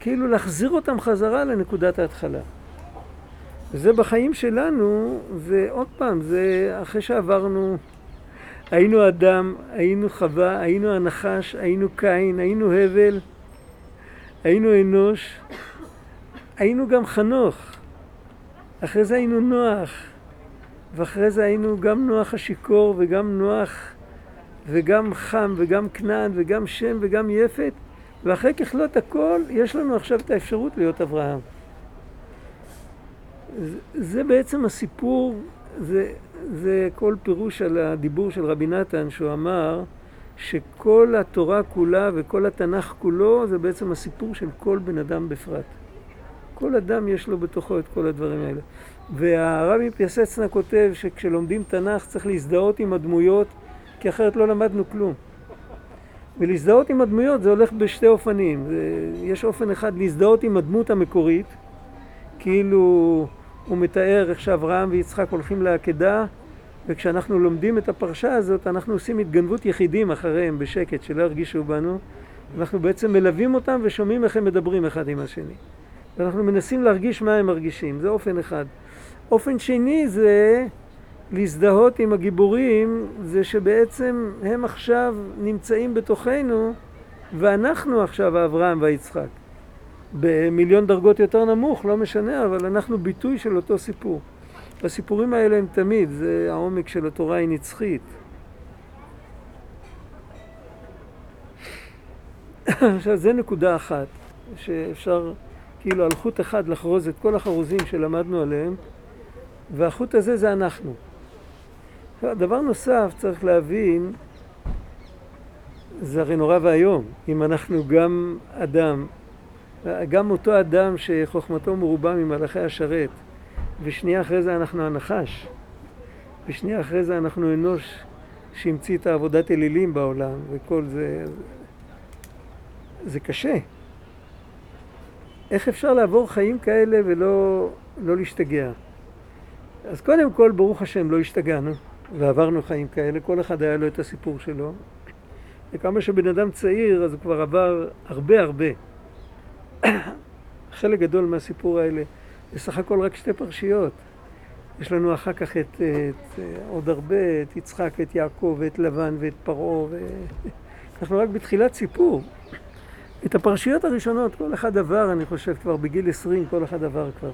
כאילו להחזיר אותם חזרה לנקודת ההתחלה. וזה בחיים שלנו, זה עוד פעם, זה אחרי שעברנו, היינו אדם, היינו חווה, היינו הנחש, היינו קין, היינו הבל, היינו אנוש, היינו גם חנוך, אחרי זה היינו נוח, ואחרי זה היינו גם נוח השיכור וגם נוח וגם חם וגם כנען וגם שם וגם יפת, ואחרי ככלות הכל יש לנו עכשיו את האפשרות להיות אברהם. זה בעצם הסיפור, זה, זה כל פירוש על הדיבור של רבי נתן, שהוא אמר שכל התורה כולה וכל התנ"ך כולו זה בעצם הסיפור של כל בן אדם בפרט. כל אדם יש לו בתוכו את כל הדברים האלה. והרבי פיאסצנה כותב שכשלומדים תנ"ך צריך להזדהות עם הדמויות, כי אחרת לא למדנו כלום. ולהזדהות עם הדמויות זה הולך בשתי אופנים. יש אופן אחד להזדהות עם הדמות המקורית, כאילו הוא מתאר איך שאברהם ויצחק הולכים לעקדה, וכשאנחנו לומדים את הפרשה הזאת, אנחנו עושים התגנבות יחידים אחריהם בשקט, שלא ירגישו בנו. אנחנו בעצם מלווים אותם ושומעים איך הם מדברים אחד עם השני. ואנחנו מנסים להרגיש מה הם מרגישים, זה אופן אחד. אופן שני זה להזדהות עם הגיבורים, זה שבעצם הם עכשיו נמצאים בתוכנו, ואנחנו עכשיו אברהם ויצחק. במיליון דרגות יותר נמוך, לא משנה, אבל אנחנו ביטוי של אותו סיפור. הסיפורים האלה הם תמיד, זה העומק של התורה היא נצחית. עכשיו, זה נקודה אחת, שאפשר כאילו על חוט אחד לחרוז את כל החרוזים שלמדנו עליהם, והחוט הזה זה אנחנו. דבר נוסף, צריך להבין, זה הרי נורא ואיום, אם אנחנו גם אדם גם אותו אדם שחוכמתו מרובה ממלאכי השרת, ושנייה אחרי זה אנחנו הנחש, ושנייה אחרי זה אנחנו אנוש שהמציא את העבודת אלילים בעולם, וכל זה... זה קשה. איך אפשר לעבור חיים כאלה ולא לא להשתגע? אז קודם כל, ברוך השם, לא השתגענו, ועברנו חיים כאלה, כל אחד היה לו את הסיפור שלו. וכמה שבן אדם צעיר, אז הוא כבר עבר הרבה הרבה. חלק גדול מהסיפור האלה זה סך הכל רק שתי פרשיות. יש לנו אחר כך את, את עוד הרבה, את יצחק, את יעקב, ואת לבן, ואת פרעה, ו... אנחנו רק בתחילת סיפור. את הפרשיות הראשונות, כל אחד עבר, אני חושב, כבר בגיל עשרים, כל אחד עבר כבר.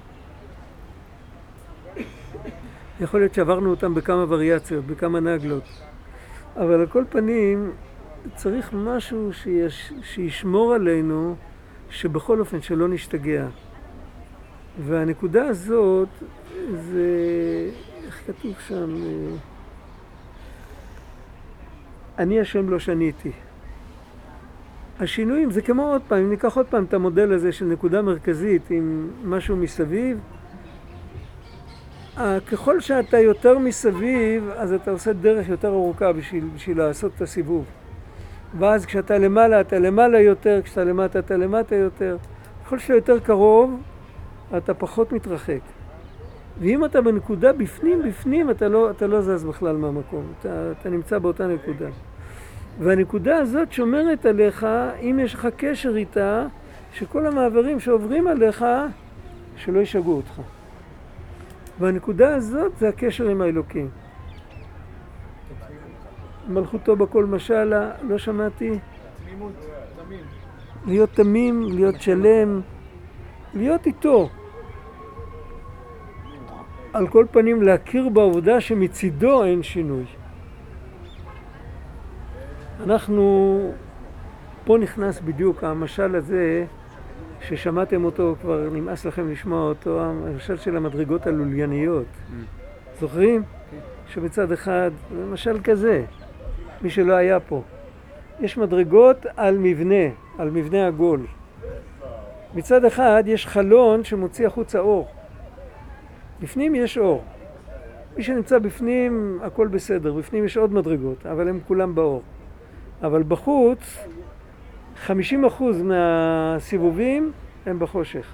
יכול להיות שעברנו אותם בכמה וריאציות, בכמה נגלות. אבל על כל פנים, צריך משהו שיש, שישמור עלינו שבכל אופן שלא נשתגע. והנקודה הזאת זה, איך כתוב שם? אני השם לא שניתי. השינויים זה כמו עוד פעם, אם ניקח עוד פעם את המודל הזה של נקודה מרכזית עם משהו מסביב, ככל שאתה יותר מסביב, אז אתה עושה דרך יותר ארוכה בשביל, בשביל לעשות את הסיבוב. ואז כשאתה למעלה אתה למעלה יותר, כשאתה למטה אתה למטה יותר. ככל שאתה יותר קרוב, אתה פחות מתרחק. ואם אתה בנקודה בפנים, בפנים, אתה לא, אתה לא זז בכלל מהמקום, אתה, אתה נמצא באותה נקודה. והנקודה הזאת שומרת עליך, אם יש לך קשר איתה, שכל המעברים שעוברים עליך, שלא ישגעו אותך. והנקודה הזאת זה הקשר עם האלוקים. מלכותו בכל משלה, לא שמעתי. תמימות, תמים. להיות תמים, להיות שלם, להיות איתו. על כל פנים להכיר בעובדה שמצידו אין שינוי. אנחנו, פה נכנס בדיוק המשל הזה ששמעתם אותו, כבר נמאס לכם לשמוע אותו, המשל של המדרגות הלולייניות. זוכרים? שמצד אחד, זה משל כזה, מי שלא היה פה. יש מדרגות על מבנה, על מבנה עגול. מצד אחד יש חלון שמוציא החוצה אור. בפנים יש אור. מי שנמצא בפנים הכל בסדר, בפנים יש עוד מדרגות, אבל הם כולם באור. אבל בחוץ 50% מהסיבובים הם בחושך.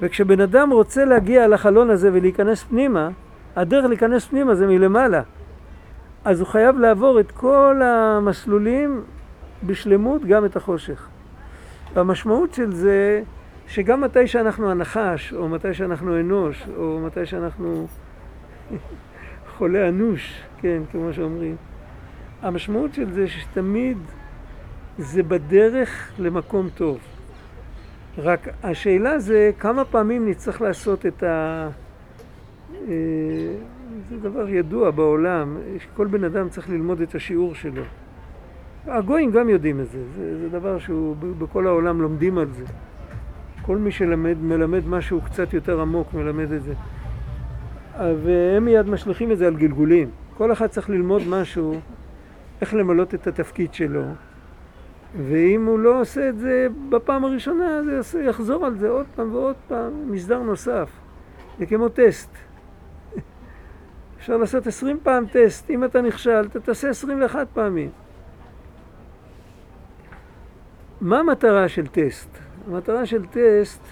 וכשבן אדם רוצה להגיע לחלון הזה ולהיכנס פנימה, הדרך להיכנס פנימה זה מלמעלה. אז הוא חייב לעבור את כל המסלולים בשלמות, גם את החושך. והמשמעות של זה, שגם מתי שאנחנו הנחש, או מתי שאנחנו אנוש, או מתי שאנחנו חולה אנוש, כן, כמו שאומרים, המשמעות של זה שתמיד זה בדרך למקום טוב. רק השאלה זה כמה פעמים נצטרך לעשות את ה... אה, זה דבר ידוע בעולם, שכל בן אדם צריך ללמוד את השיעור שלו. הגויים גם יודעים את זה, זה, זה דבר שהוא, בכל העולם לומדים על זה. כל מי שלמד, מלמד משהו קצת יותר עמוק, מלמד את זה. והם מיד משליכים את זה על גלגולים. כל אחד צריך ללמוד משהו, איך למלות את התפקיד שלו, ואם הוא לא עושה את זה בפעם הראשונה, זה יחזור על זה עוד פעם ועוד פעם, מסדר נוסף. זה כמו טסט. אפשר לעשות עשרים פעם טסט. אם אתה נכשל, אתה תעשה עשרים ואחת פעמים. מה המטרה של טסט? המטרה של טסט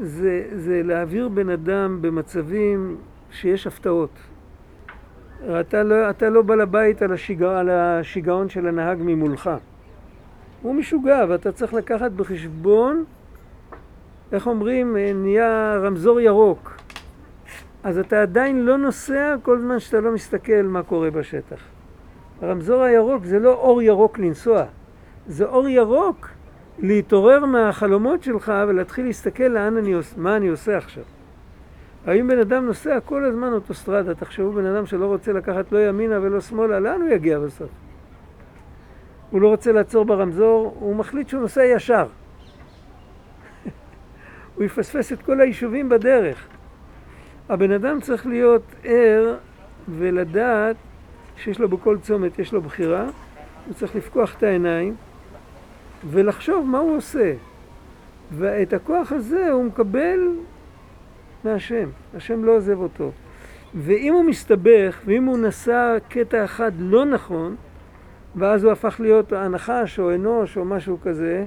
זה, זה להעביר בן אדם במצבים שיש הפתעות. אתה לא, אתה לא בעל הבית על, השיגע, על השיגעון של הנהג ממולך. הוא משוגע, ואתה צריך לקחת בחשבון, איך אומרים, נהיה רמזור ירוק. אז אתה עדיין לא נוסע כל זמן שאתה לא מסתכל מה קורה בשטח. הרמזור הירוק זה לא אור ירוק לנסוע, זה אור ירוק להתעורר מהחלומות שלך ולהתחיל להסתכל לאן אני, מה אני עושה עכשיו. האם בן אדם נוסע כל הזמן אוטוסטרדה, תחשבו בן אדם שלא רוצה לקחת לא ימינה ולא שמאלה, לאן הוא יגיע בסוף? הוא לא רוצה לעצור ברמזור, הוא מחליט שהוא נוסע ישר. הוא יפספס את כל היישובים בדרך. הבן אדם צריך להיות ער ולדעת שיש לו בכל צומת, יש לו בחירה, הוא צריך לפקוח את העיניים ולחשוב מה הוא עושה. ואת הכוח הזה הוא מקבל מהשם, השם לא עוזב אותו. ואם הוא מסתבך, ואם הוא נסע קטע אחד לא נכון, ואז הוא הפך להיות הנחש או אנוש או משהו כזה,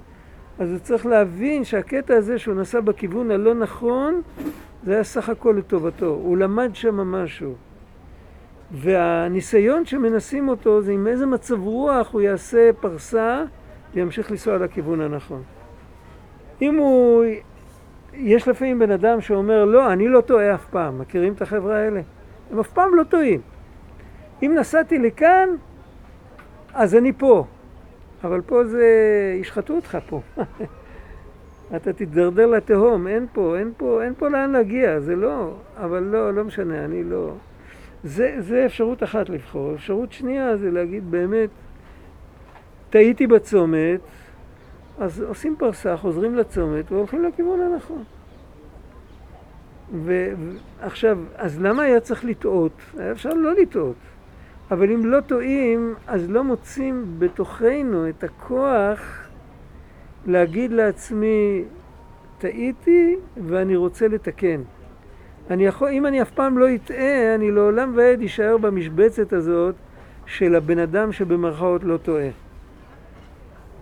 אז הוא צריך להבין שהקטע הזה שהוא נסע בכיוון הלא נכון, זה היה סך הכל לטובתו. הוא למד שם משהו. והניסיון שמנסים אותו זה עם איזה מצב רוח הוא יעשה פרסה וימשיך לנסוע לכיוון הנכון. אם הוא... יש לפעמים בן אדם שאומר, לא, אני לא טועה אף פעם. מכירים את החברה האלה? הם אף פעם לא טועים. אם נסעתי לכאן, אז אני פה. אבל פה זה... ישחטו אותך פה. אתה תתדרדר לתהום, אין פה, אין פה, אין פה לאן להגיע, זה לא, אבל לא, לא משנה, אני לא... זה, זה אפשרות אחת לבחור. אפשרות שנייה זה להגיד באמת, טעיתי בצומת, אז עושים פרסה, חוזרים לצומת והולכים לכיוון הנכון. ועכשיו, אז למה היה צריך לטעות? היה אפשר לא לטעות. אבל אם לא טועים, אז לא מוצאים בתוכנו את הכוח להגיד לעצמי, טעיתי ואני רוצה לתקן. אני יכול, אם אני אף פעם לא אטעה, אני לעולם ועד אשאר במשבצת הזאת של הבן אדם שבמרכאות לא טועה.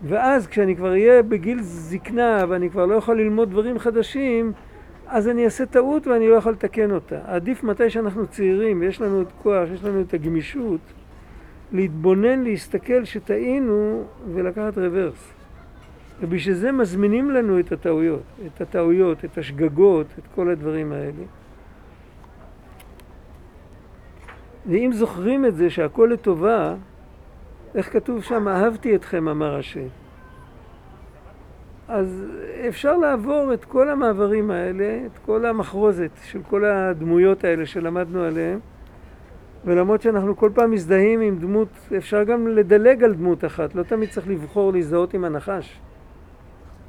ואז כשאני כבר אהיה בגיל זקנה ואני כבר לא יכול ללמוד דברים חדשים, אז אני אעשה טעות ואני לא יכול לתקן אותה. עדיף מתי שאנחנו צעירים ויש לנו את כוח, יש לנו את הגמישות, להתבונן, להסתכל שטעינו ולקחת רוורס. ובשביל זה מזמינים לנו את הטעויות, את הטעויות, את השגגות, את כל הדברים האלה. ואם זוכרים את זה שהכל לטובה, איך כתוב שם, אהבתי אתכם, אמר השם. אז אפשר לעבור את כל המעברים האלה, את כל המחרוזת של כל הדמויות האלה שלמדנו עליהן, ולמרות שאנחנו כל פעם מזדהים עם דמות, אפשר גם לדלג על דמות אחת, לא תמיד צריך לבחור להזדהות עם הנחש.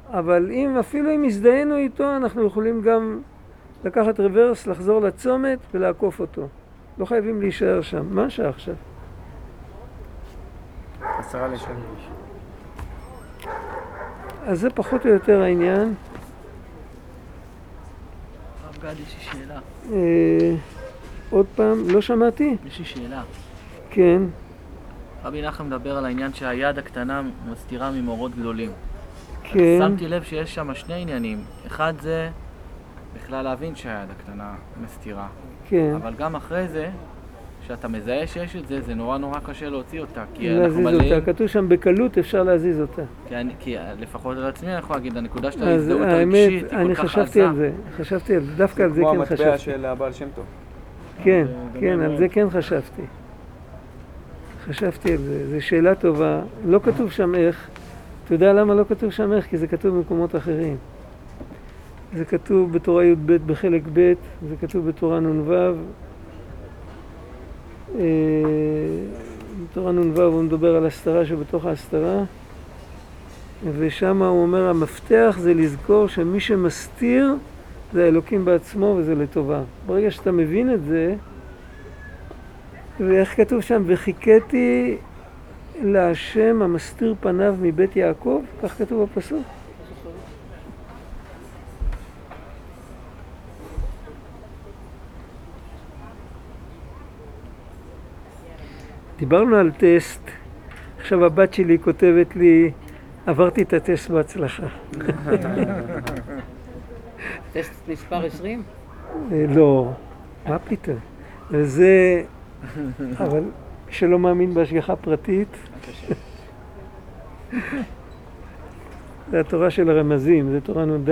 אבל אם אפילו אם הזדהינו איתו, אנחנו יכולים גם לקחת רוורס, לחזור לצומת ולעקוף אותו. לא חייבים להישאר שם. מה השעה עכשיו? עשרה לשלוש. אז זה פחות או יותר העניין. הרב גד, יש לי שאלה. אה, עוד פעם, לא שמעתי? יש לי שאלה. כן, רבי נחמן מדבר על העניין שהיד הקטנה מסתירה ממאורות גדולים. כן. שמתי לב שיש שם שני עניינים. אחד זה בכלל להבין שהיד הקטנה מסתירה. כן. אבל גם אחרי זה, כשאתה מזהה שיש את זה, זה נורא נורא קשה להוציא אותה. כי אנחנו להזיז מלאים... אותה. כתוב שם בקלות אפשר להזיז אותה. כי, אני, כי לפחות על עצמי אני יכול להגיד, הנקודה של אז ההזדהות האמת, הרגשית היא אני כל כך חשבתי עזה. על זה. חשבתי על זה. דווקא על זה כמו כן המטבע חשבתי. של הבעל שם טוב. כן, זה כן, על. זה כן חשבתי. חשבתי על זה. זו שאלה טובה. לא כתוב שם איך. אתה יודע למה לא כתוב שם איך? כי זה כתוב במקומות אחרים. זה כתוב בתורה י"ב בחלק ב', זה כתוב בתורה נ"ו. אה, בתורה נ"ו הוא מדבר על הסתרה שבתוך ההסתרה, ושם הוא אומר המפתח זה לזכור שמי שמסתיר זה האלוקים בעצמו וזה לטובה. ברגע שאתה מבין את זה, ואיך כתוב שם, וחיכיתי להשם המסתיר פניו מבית יעקב, כך כתוב בפסוק. דיברנו על טסט, עכשיו הבת שלי כותבת לי, עברתי את הטסט בהצלחה. טסט מספר 20? אה, לא, מה פתאום? וזה, אבל שלא מאמין בהשגחה פרטית, זה התורה של הרמזים, זה תורה נ"ד,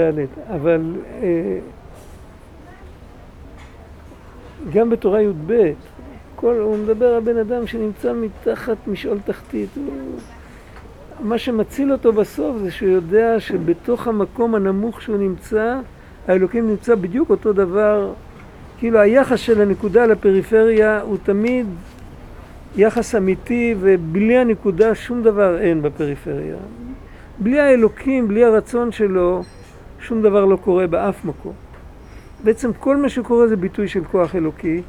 אבל אה, גם בתורה י"ב, כל, הוא מדבר על בן אדם שנמצא מתחת משעול תחתית. הוא, מה שמציל אותו בסוף זה שהוא יודע שבתוך המקום הנמוך שהוא נמצא, האלוקים נמצא בדיוק אותו דבר. כאילו היחס של הנקודה לפריפריה הוא תמיד יחס אמיתי ובלי הנקודה שום דבר אין בפריפריה. בלי האלוקים, בלי הרצון שלו, שום דבר לא קורה באף מקום. בעצם כל מה שקורה זה ביטוי של כוח אלוקי,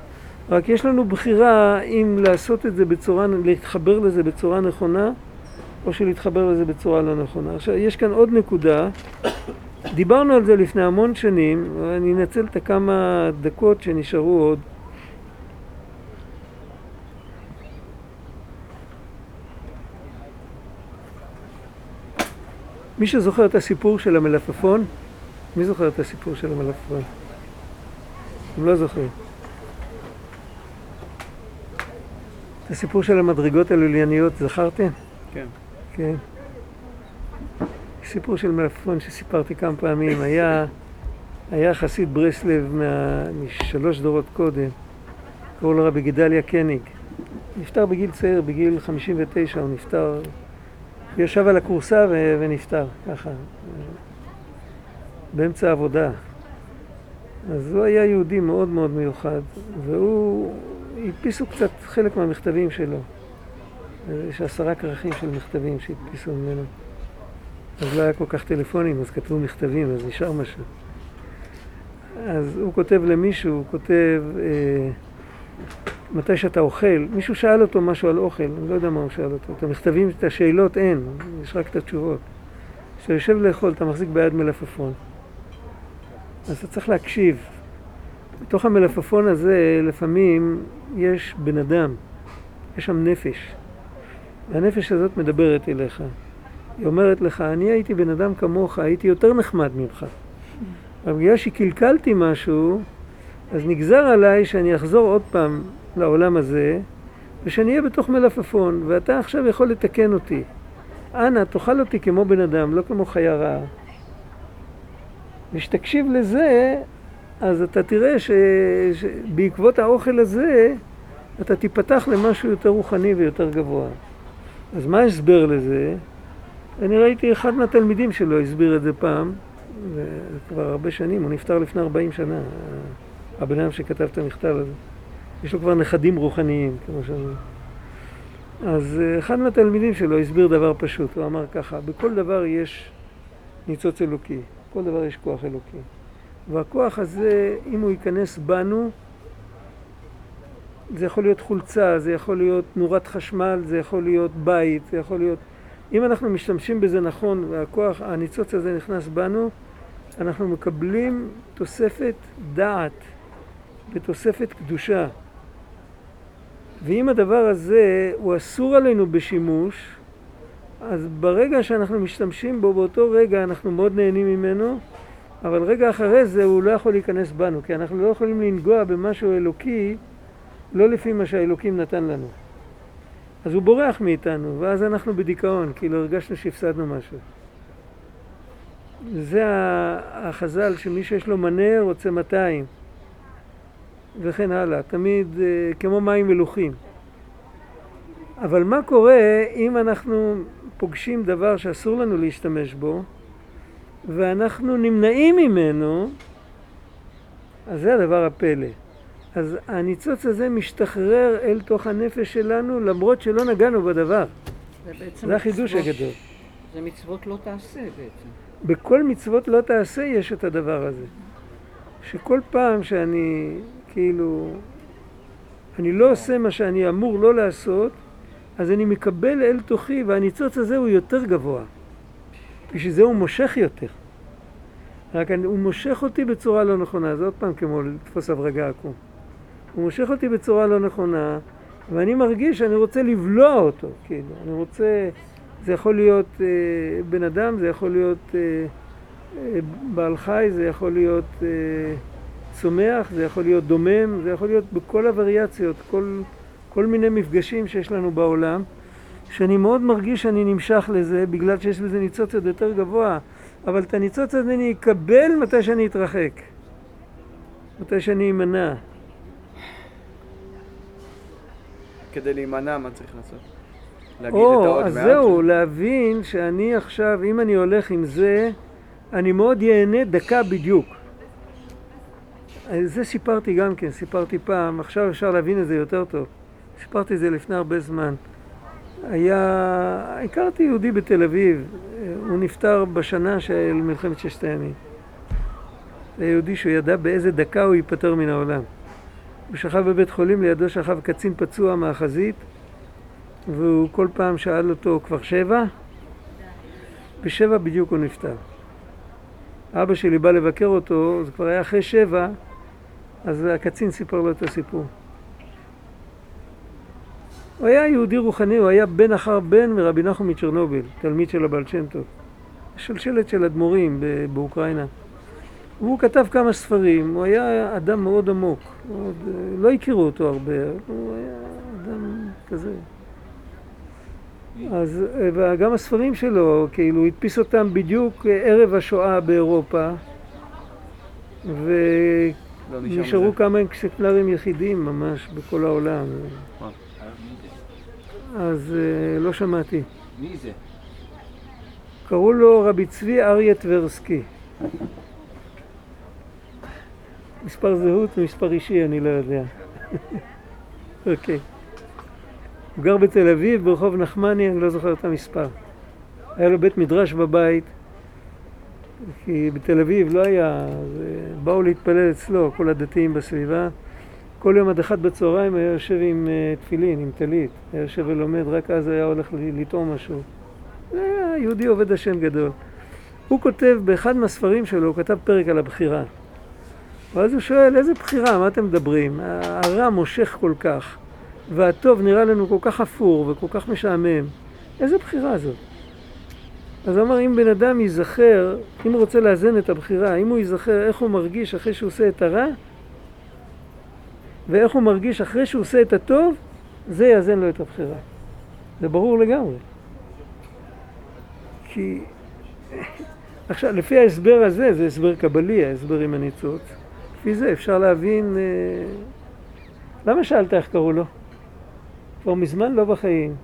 רק יש לנו בחירה אם לעשות את זה בצורה, להתחבר לזה בצורה נכונה, או שלהתחבר לזה בצורה לא נכונה. עכשיו, יש כאן עוד נקודה, דיברנו על זה לפני המון שנים, ואני אנצל את הכמה דקות שנשארו עוד. מי שזוכר את הסיפור של המלפפון? מי זוכר את הסיפור של המלפפון? הם לא זוכרים. את הסיפור של המדרגות הלולייניות, זכרתם? כן. כן. סיפור של מלפפון שסיפרתי כמה פעמים, היה, היה חסיד ברסלב מה, משלוש דורות קודם, קראו לו רבי גדליה קניג. נפטר בגיל צעיר, בגיל 59 הוא נפטר, הוא ישב על הכורסה ו- ונפטר, ככה, באמצע העבודה. אז הוא היה יהודי מאוד מאוד מיוחד, והוא, הדפיסו קצת חלק מהמכתבים שלו. יש עשרה כרכים של מכתבים שהדפיסו ממנו. אז לא היה כל כך טלפונים, אז כתבו מכתבים, אז נשאר משהו. אז הוא כותב למישהו, הוא כותב, אה, מתי שאתה אוכל, מישהו שאל אותו משהו על אוכל, אני לא יודע מה הוא שאל אותו. את המכתבים, את השאלות אין, יש רק את התשובות. כשאתה יושב לאכול, אתה מחזיק ביד מלפפון. אז אתה צריך להקשיב. בתוך המלפפון הזה, לפעמים יש בן אדם, יש שם נפש. והנפש הזאת מדברת אליך. היא אומרת לך, אני הייתי בן אדם כמוך, הייתי יותר נחמד ממך. אבל בגלל שקלקלתי משהו, אז נגזר עליי שאני אחזור עוד פעם לעולם הזה, ושאני אהיה בתוך מלפפון, ואתה עכשיו יכול לתקן אותי. אנא, תאכל אותי כמו בן אדם, לא כמו חיה רעה. ושתקשיב לזה, אז אתה תראה שבעקבות האוכל הזה, אתה תיפתח למשהו יותר רוחני ויותר גבוה. אז מה ההסבר לזה? אני ראיתי אחד מהתלמידים שלו הסביר את זה פעם, כבר הרבה שנים, הוא נפטר לפני 40 שנה, הבן אדם שכתב את המכתב הזה. יש לו כבר נכדים רוחניים, כמו שאומרים. אז אה, אחד מהתלמידים שלו הסביר דבר פשוט, הוא אמר ככה, בכל דבר יש ניצוץ אלוקי, בכל דבר יש כוח אלוקי. והכוח הזה, אם הוא ייכנס בנו, זה יכול להיות חולצה, זה יכול להיות נורת חשמל, זה יכול להיות בית, זה יכול להיות... אם אנחנו משתמשים בזה נכון והכוח, הניצוץ הזה נכנס בנו, אנחנו מקבלים תוספת דעת ותוספת קדושה. ואם הדבר הזה הוא אסור עלינו בשימוש, אז ברגע שאנחנו משתמשים בו, באותו רגע אנחנו מאוד נהנים ממנו, אבל רגע אחרי זה הוא לא יכול להיכנס בנו, כי אנחנו לא יכולים לנגוע במשהו אלוקי לא לפי מה שהאלוקים נתן לנו. אז הוא בורח מאיתנו, ואז אנחנו בדיכאון, כאילו הרגשנו שהפסדנו משהו. זה החז"ל שמי שיש לו מנה רוצה 200 וכן הלאה, תמיד אה, כמו מים מלוכים. אבל מה קורה אם אנחנו פוגשים דבר שאסור לנו להשתמש בו ואנחנו נמנעים ממנו, אז זה הדבר הפלא. אז הניצוץ הזה משתחרר אל תוך הנפש שלנו למרות שלא נגענו בדבר. זה, זה החידוש הגדול. זה מצוות לא תעשה בעצם. בכל מצוות לא תעשה יש את הדבר הזה. שכל פעם שאני כאילו, אני לא עושה מה שאני אמור לא לעשות, אז אני מקבל אל תוכי, והניצוץ הזה הוא יותר גבוה. בשביל זה הוא מושך יותר. רק אני, הוא מושך אותי בצורה לא נכונה, זה עוד פעם כמו לתפוס הברגה עקום. הוא מושך אותי בצורה לא נכונה, ואני מרגיש שאני רוצה לבלוע אותו, כאילו, אני רוצה, זה יכול להיות אה, בן אדם, זה יכול להיות אה, אה, בעל חי, זה יכול להיות אה, צומח, זה יכול להיות דומם, זה יכול להיות בכל הווריאציות, כל, כל מיני מפגשים שיש לנו בעולם, שאני מאוד מרגיש שאני נמשך לזה בגלל שיש בזה ניצוץ עוד יותר גבוה, אבל את הניצוץ הזה אני אקבל מתי שאני אתרחק, מתי שאני אמנע. כדי להימנע, מה צריך לעשות? להגיד או, את העוד אז מעט? זהו, להבין שאני עכשיו, אם אני הולך עם זה, אני מאוד ייהנה דקה בדיוק. זה סיפרתי גם כן, סיפרתי פעם, עכשיו אפשר להבין את זה יותר טוב. סיפרתי את זה לפני הרבה זמן. היה, הכרתי יהודי בתל אביב, הוא נפטר בשנה של מלחמת ששת הימים. זה יהודי שהוא ידע באיזה דקה הוא ייפטר מן העולם. הוא שכב בבית חולים, לידו שכב קצין פצוע מהחזית, והוא כל פעם שאל אותו, כבר שבע? בשבע בדיוק הוא נפטר. אבא שלי בא לבקר אותו, זה כבר היה אחרי שבע, אז הקצין סיפר לו את הסיפור. הוא היה יהודי רוחני, הוא היה בן אחר בן מרבי נחום מצ'רנוביל, תלמיד של הבעל שם טוב. שלשלת של אדמו"רים באוקראינה. הוא כתב כמה ספרים, הוא היה אדם מאוד עמוק, מאוד, לא הכירו אותו הרבה, הוא היה אדם כזה. אז וגם הספרים שלו, כאילו, הוא הדפיס אותם בדיוק ערב השואה באירופה, ונשארו לא כמה אקספלרים יחידים ממש בכל העולם. אז אה, לא שמעתי. מי זה? קראו לו רבי צבי אריה טברסקי. מספר זהות ומספר אישי, אני לא יודע. אוקיי. הוא גר בתל אביב, ברחוב נחמני, אני לא זוכר את המספר. היה לו בית מדרש בבית, כי בתל אביב לא היה, באו להתפלל אצלו, כל הדתיים בסביבה. כל יום עד אחד בצהריים היה יושב עם uh, תפילין, עם טלית. היה יושב ולומד, רק אז היה הולך לטעום משהו. היה יהודי עובד השם גדול. הוא כותב, באחד מהספרים שלו, הוא כתב פרק על הבחירה. ואז הוא שואל, איזה בחירה, מה אתם מדברים? הרע מושך כל כך, והטוב נראה לנו כל כך אפור וכל כך משעמם. איזה בחירה זאת? אז הוא אמר, אם בן אדם ייזכר, אם הוא רוצה לאזן את הבחירה, אם הוא ייזכר איך הוא מרגיש אחרי שהוא עושה את הרע, ואיך הוא מרגיש אחרי שהוא עושה את הטוב, זה יאזן לו את הבחירה. זה ברור לגמרי. כי עכשיו, לפי ההסבר הזה, זה הסבר קבלי, ההסבר עם הניצוץ, לפי זה אפשר להבין... אה, למה שאלת איך קראו לו? כבר מזמן לא בחיים.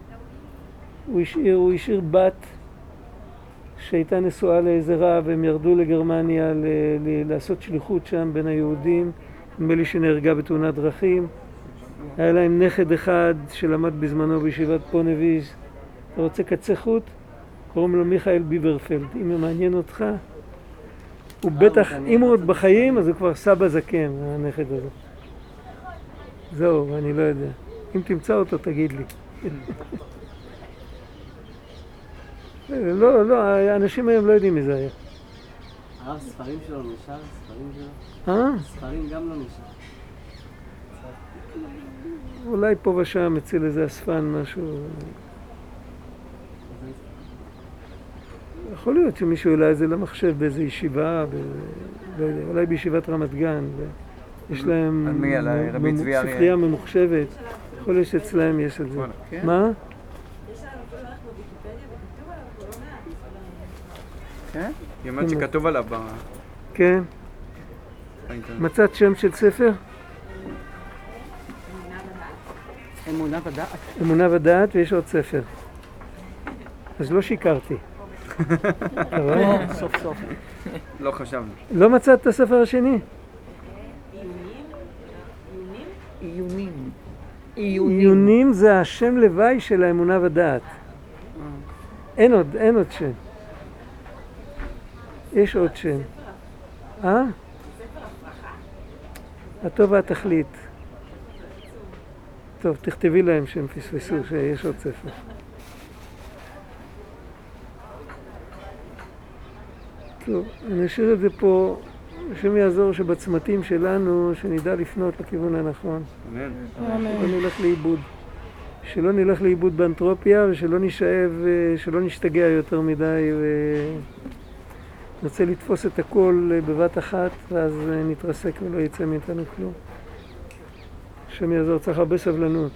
הוא השאיר, הוא השאיר בת שהייתה נשואה לאיזה רב, והם ירדו לגרמניה ל- ל- לעשות שליחות שם בין היהודים. נדמה לי שנהרגה בתאונת דרכים. היה להם נכד אחד שלמד בזמנו בישיבת פונביז. אתה רוצה קצה חוט? קוראים לו מיכאל ביברפלד. אם זה מעניין אותך, הוא בטח, אם הוא עוד בחיים, אז הוא כבר סבא זקן, הנכד הזה. זהו, אני לא יודע. אם תמצא אותו, תגיד לי. לא, לא, האנשים היום לא יודעים מי זה היה. הרב, ספרים שלו נשאר? ספרים? אה? ספרים גם לא נשאר. אולי פה ושם אצל איזה אספן משהו. יכול להיות שמישהו העלה את זה למחשב באיזו ישיבה, ב... לא אולי בישיבת רמת גן. יש להם? ספרייה ממוחשבת. יכול להיות שאצלם יש את זה. כן. מה? כן? היא אומרת שכתוב עליו ב- כן. באינטרנט. מצאת שם של ספר? אמונה ודעת. אמונה ודעת, ויש עוד ספר. אז לא שיקרתי. אתה רואה? סוף סוף. לא חשבנו. לא מצאת את הספר השני? עיונים. עיונים. עיונים זה השם לוואי של האמונה ודעת. אין עוד, אין עוד שם. יש עוד שם. אה? הטוב והתכלית. טוב, תכתבי להם שהם פספסו, שיש עוד ספר. טוב, אני אשאיר את זה פה, השם יעזור שבצמתים שלנו, שנדע לפנות לכיוון הנכון. אמן. שלא נלך לאיבוד. שלא נלך לאיבוד באנתרופיה ושלא נשאב, אה, שלא נשתגע יותר מדי ונרצה לתפוס את הכל אה, בבת אחת ואז אה, נתרסק ולא יצא מאיתנו כלום. השם יעזור, צריך הרבה סבלנות.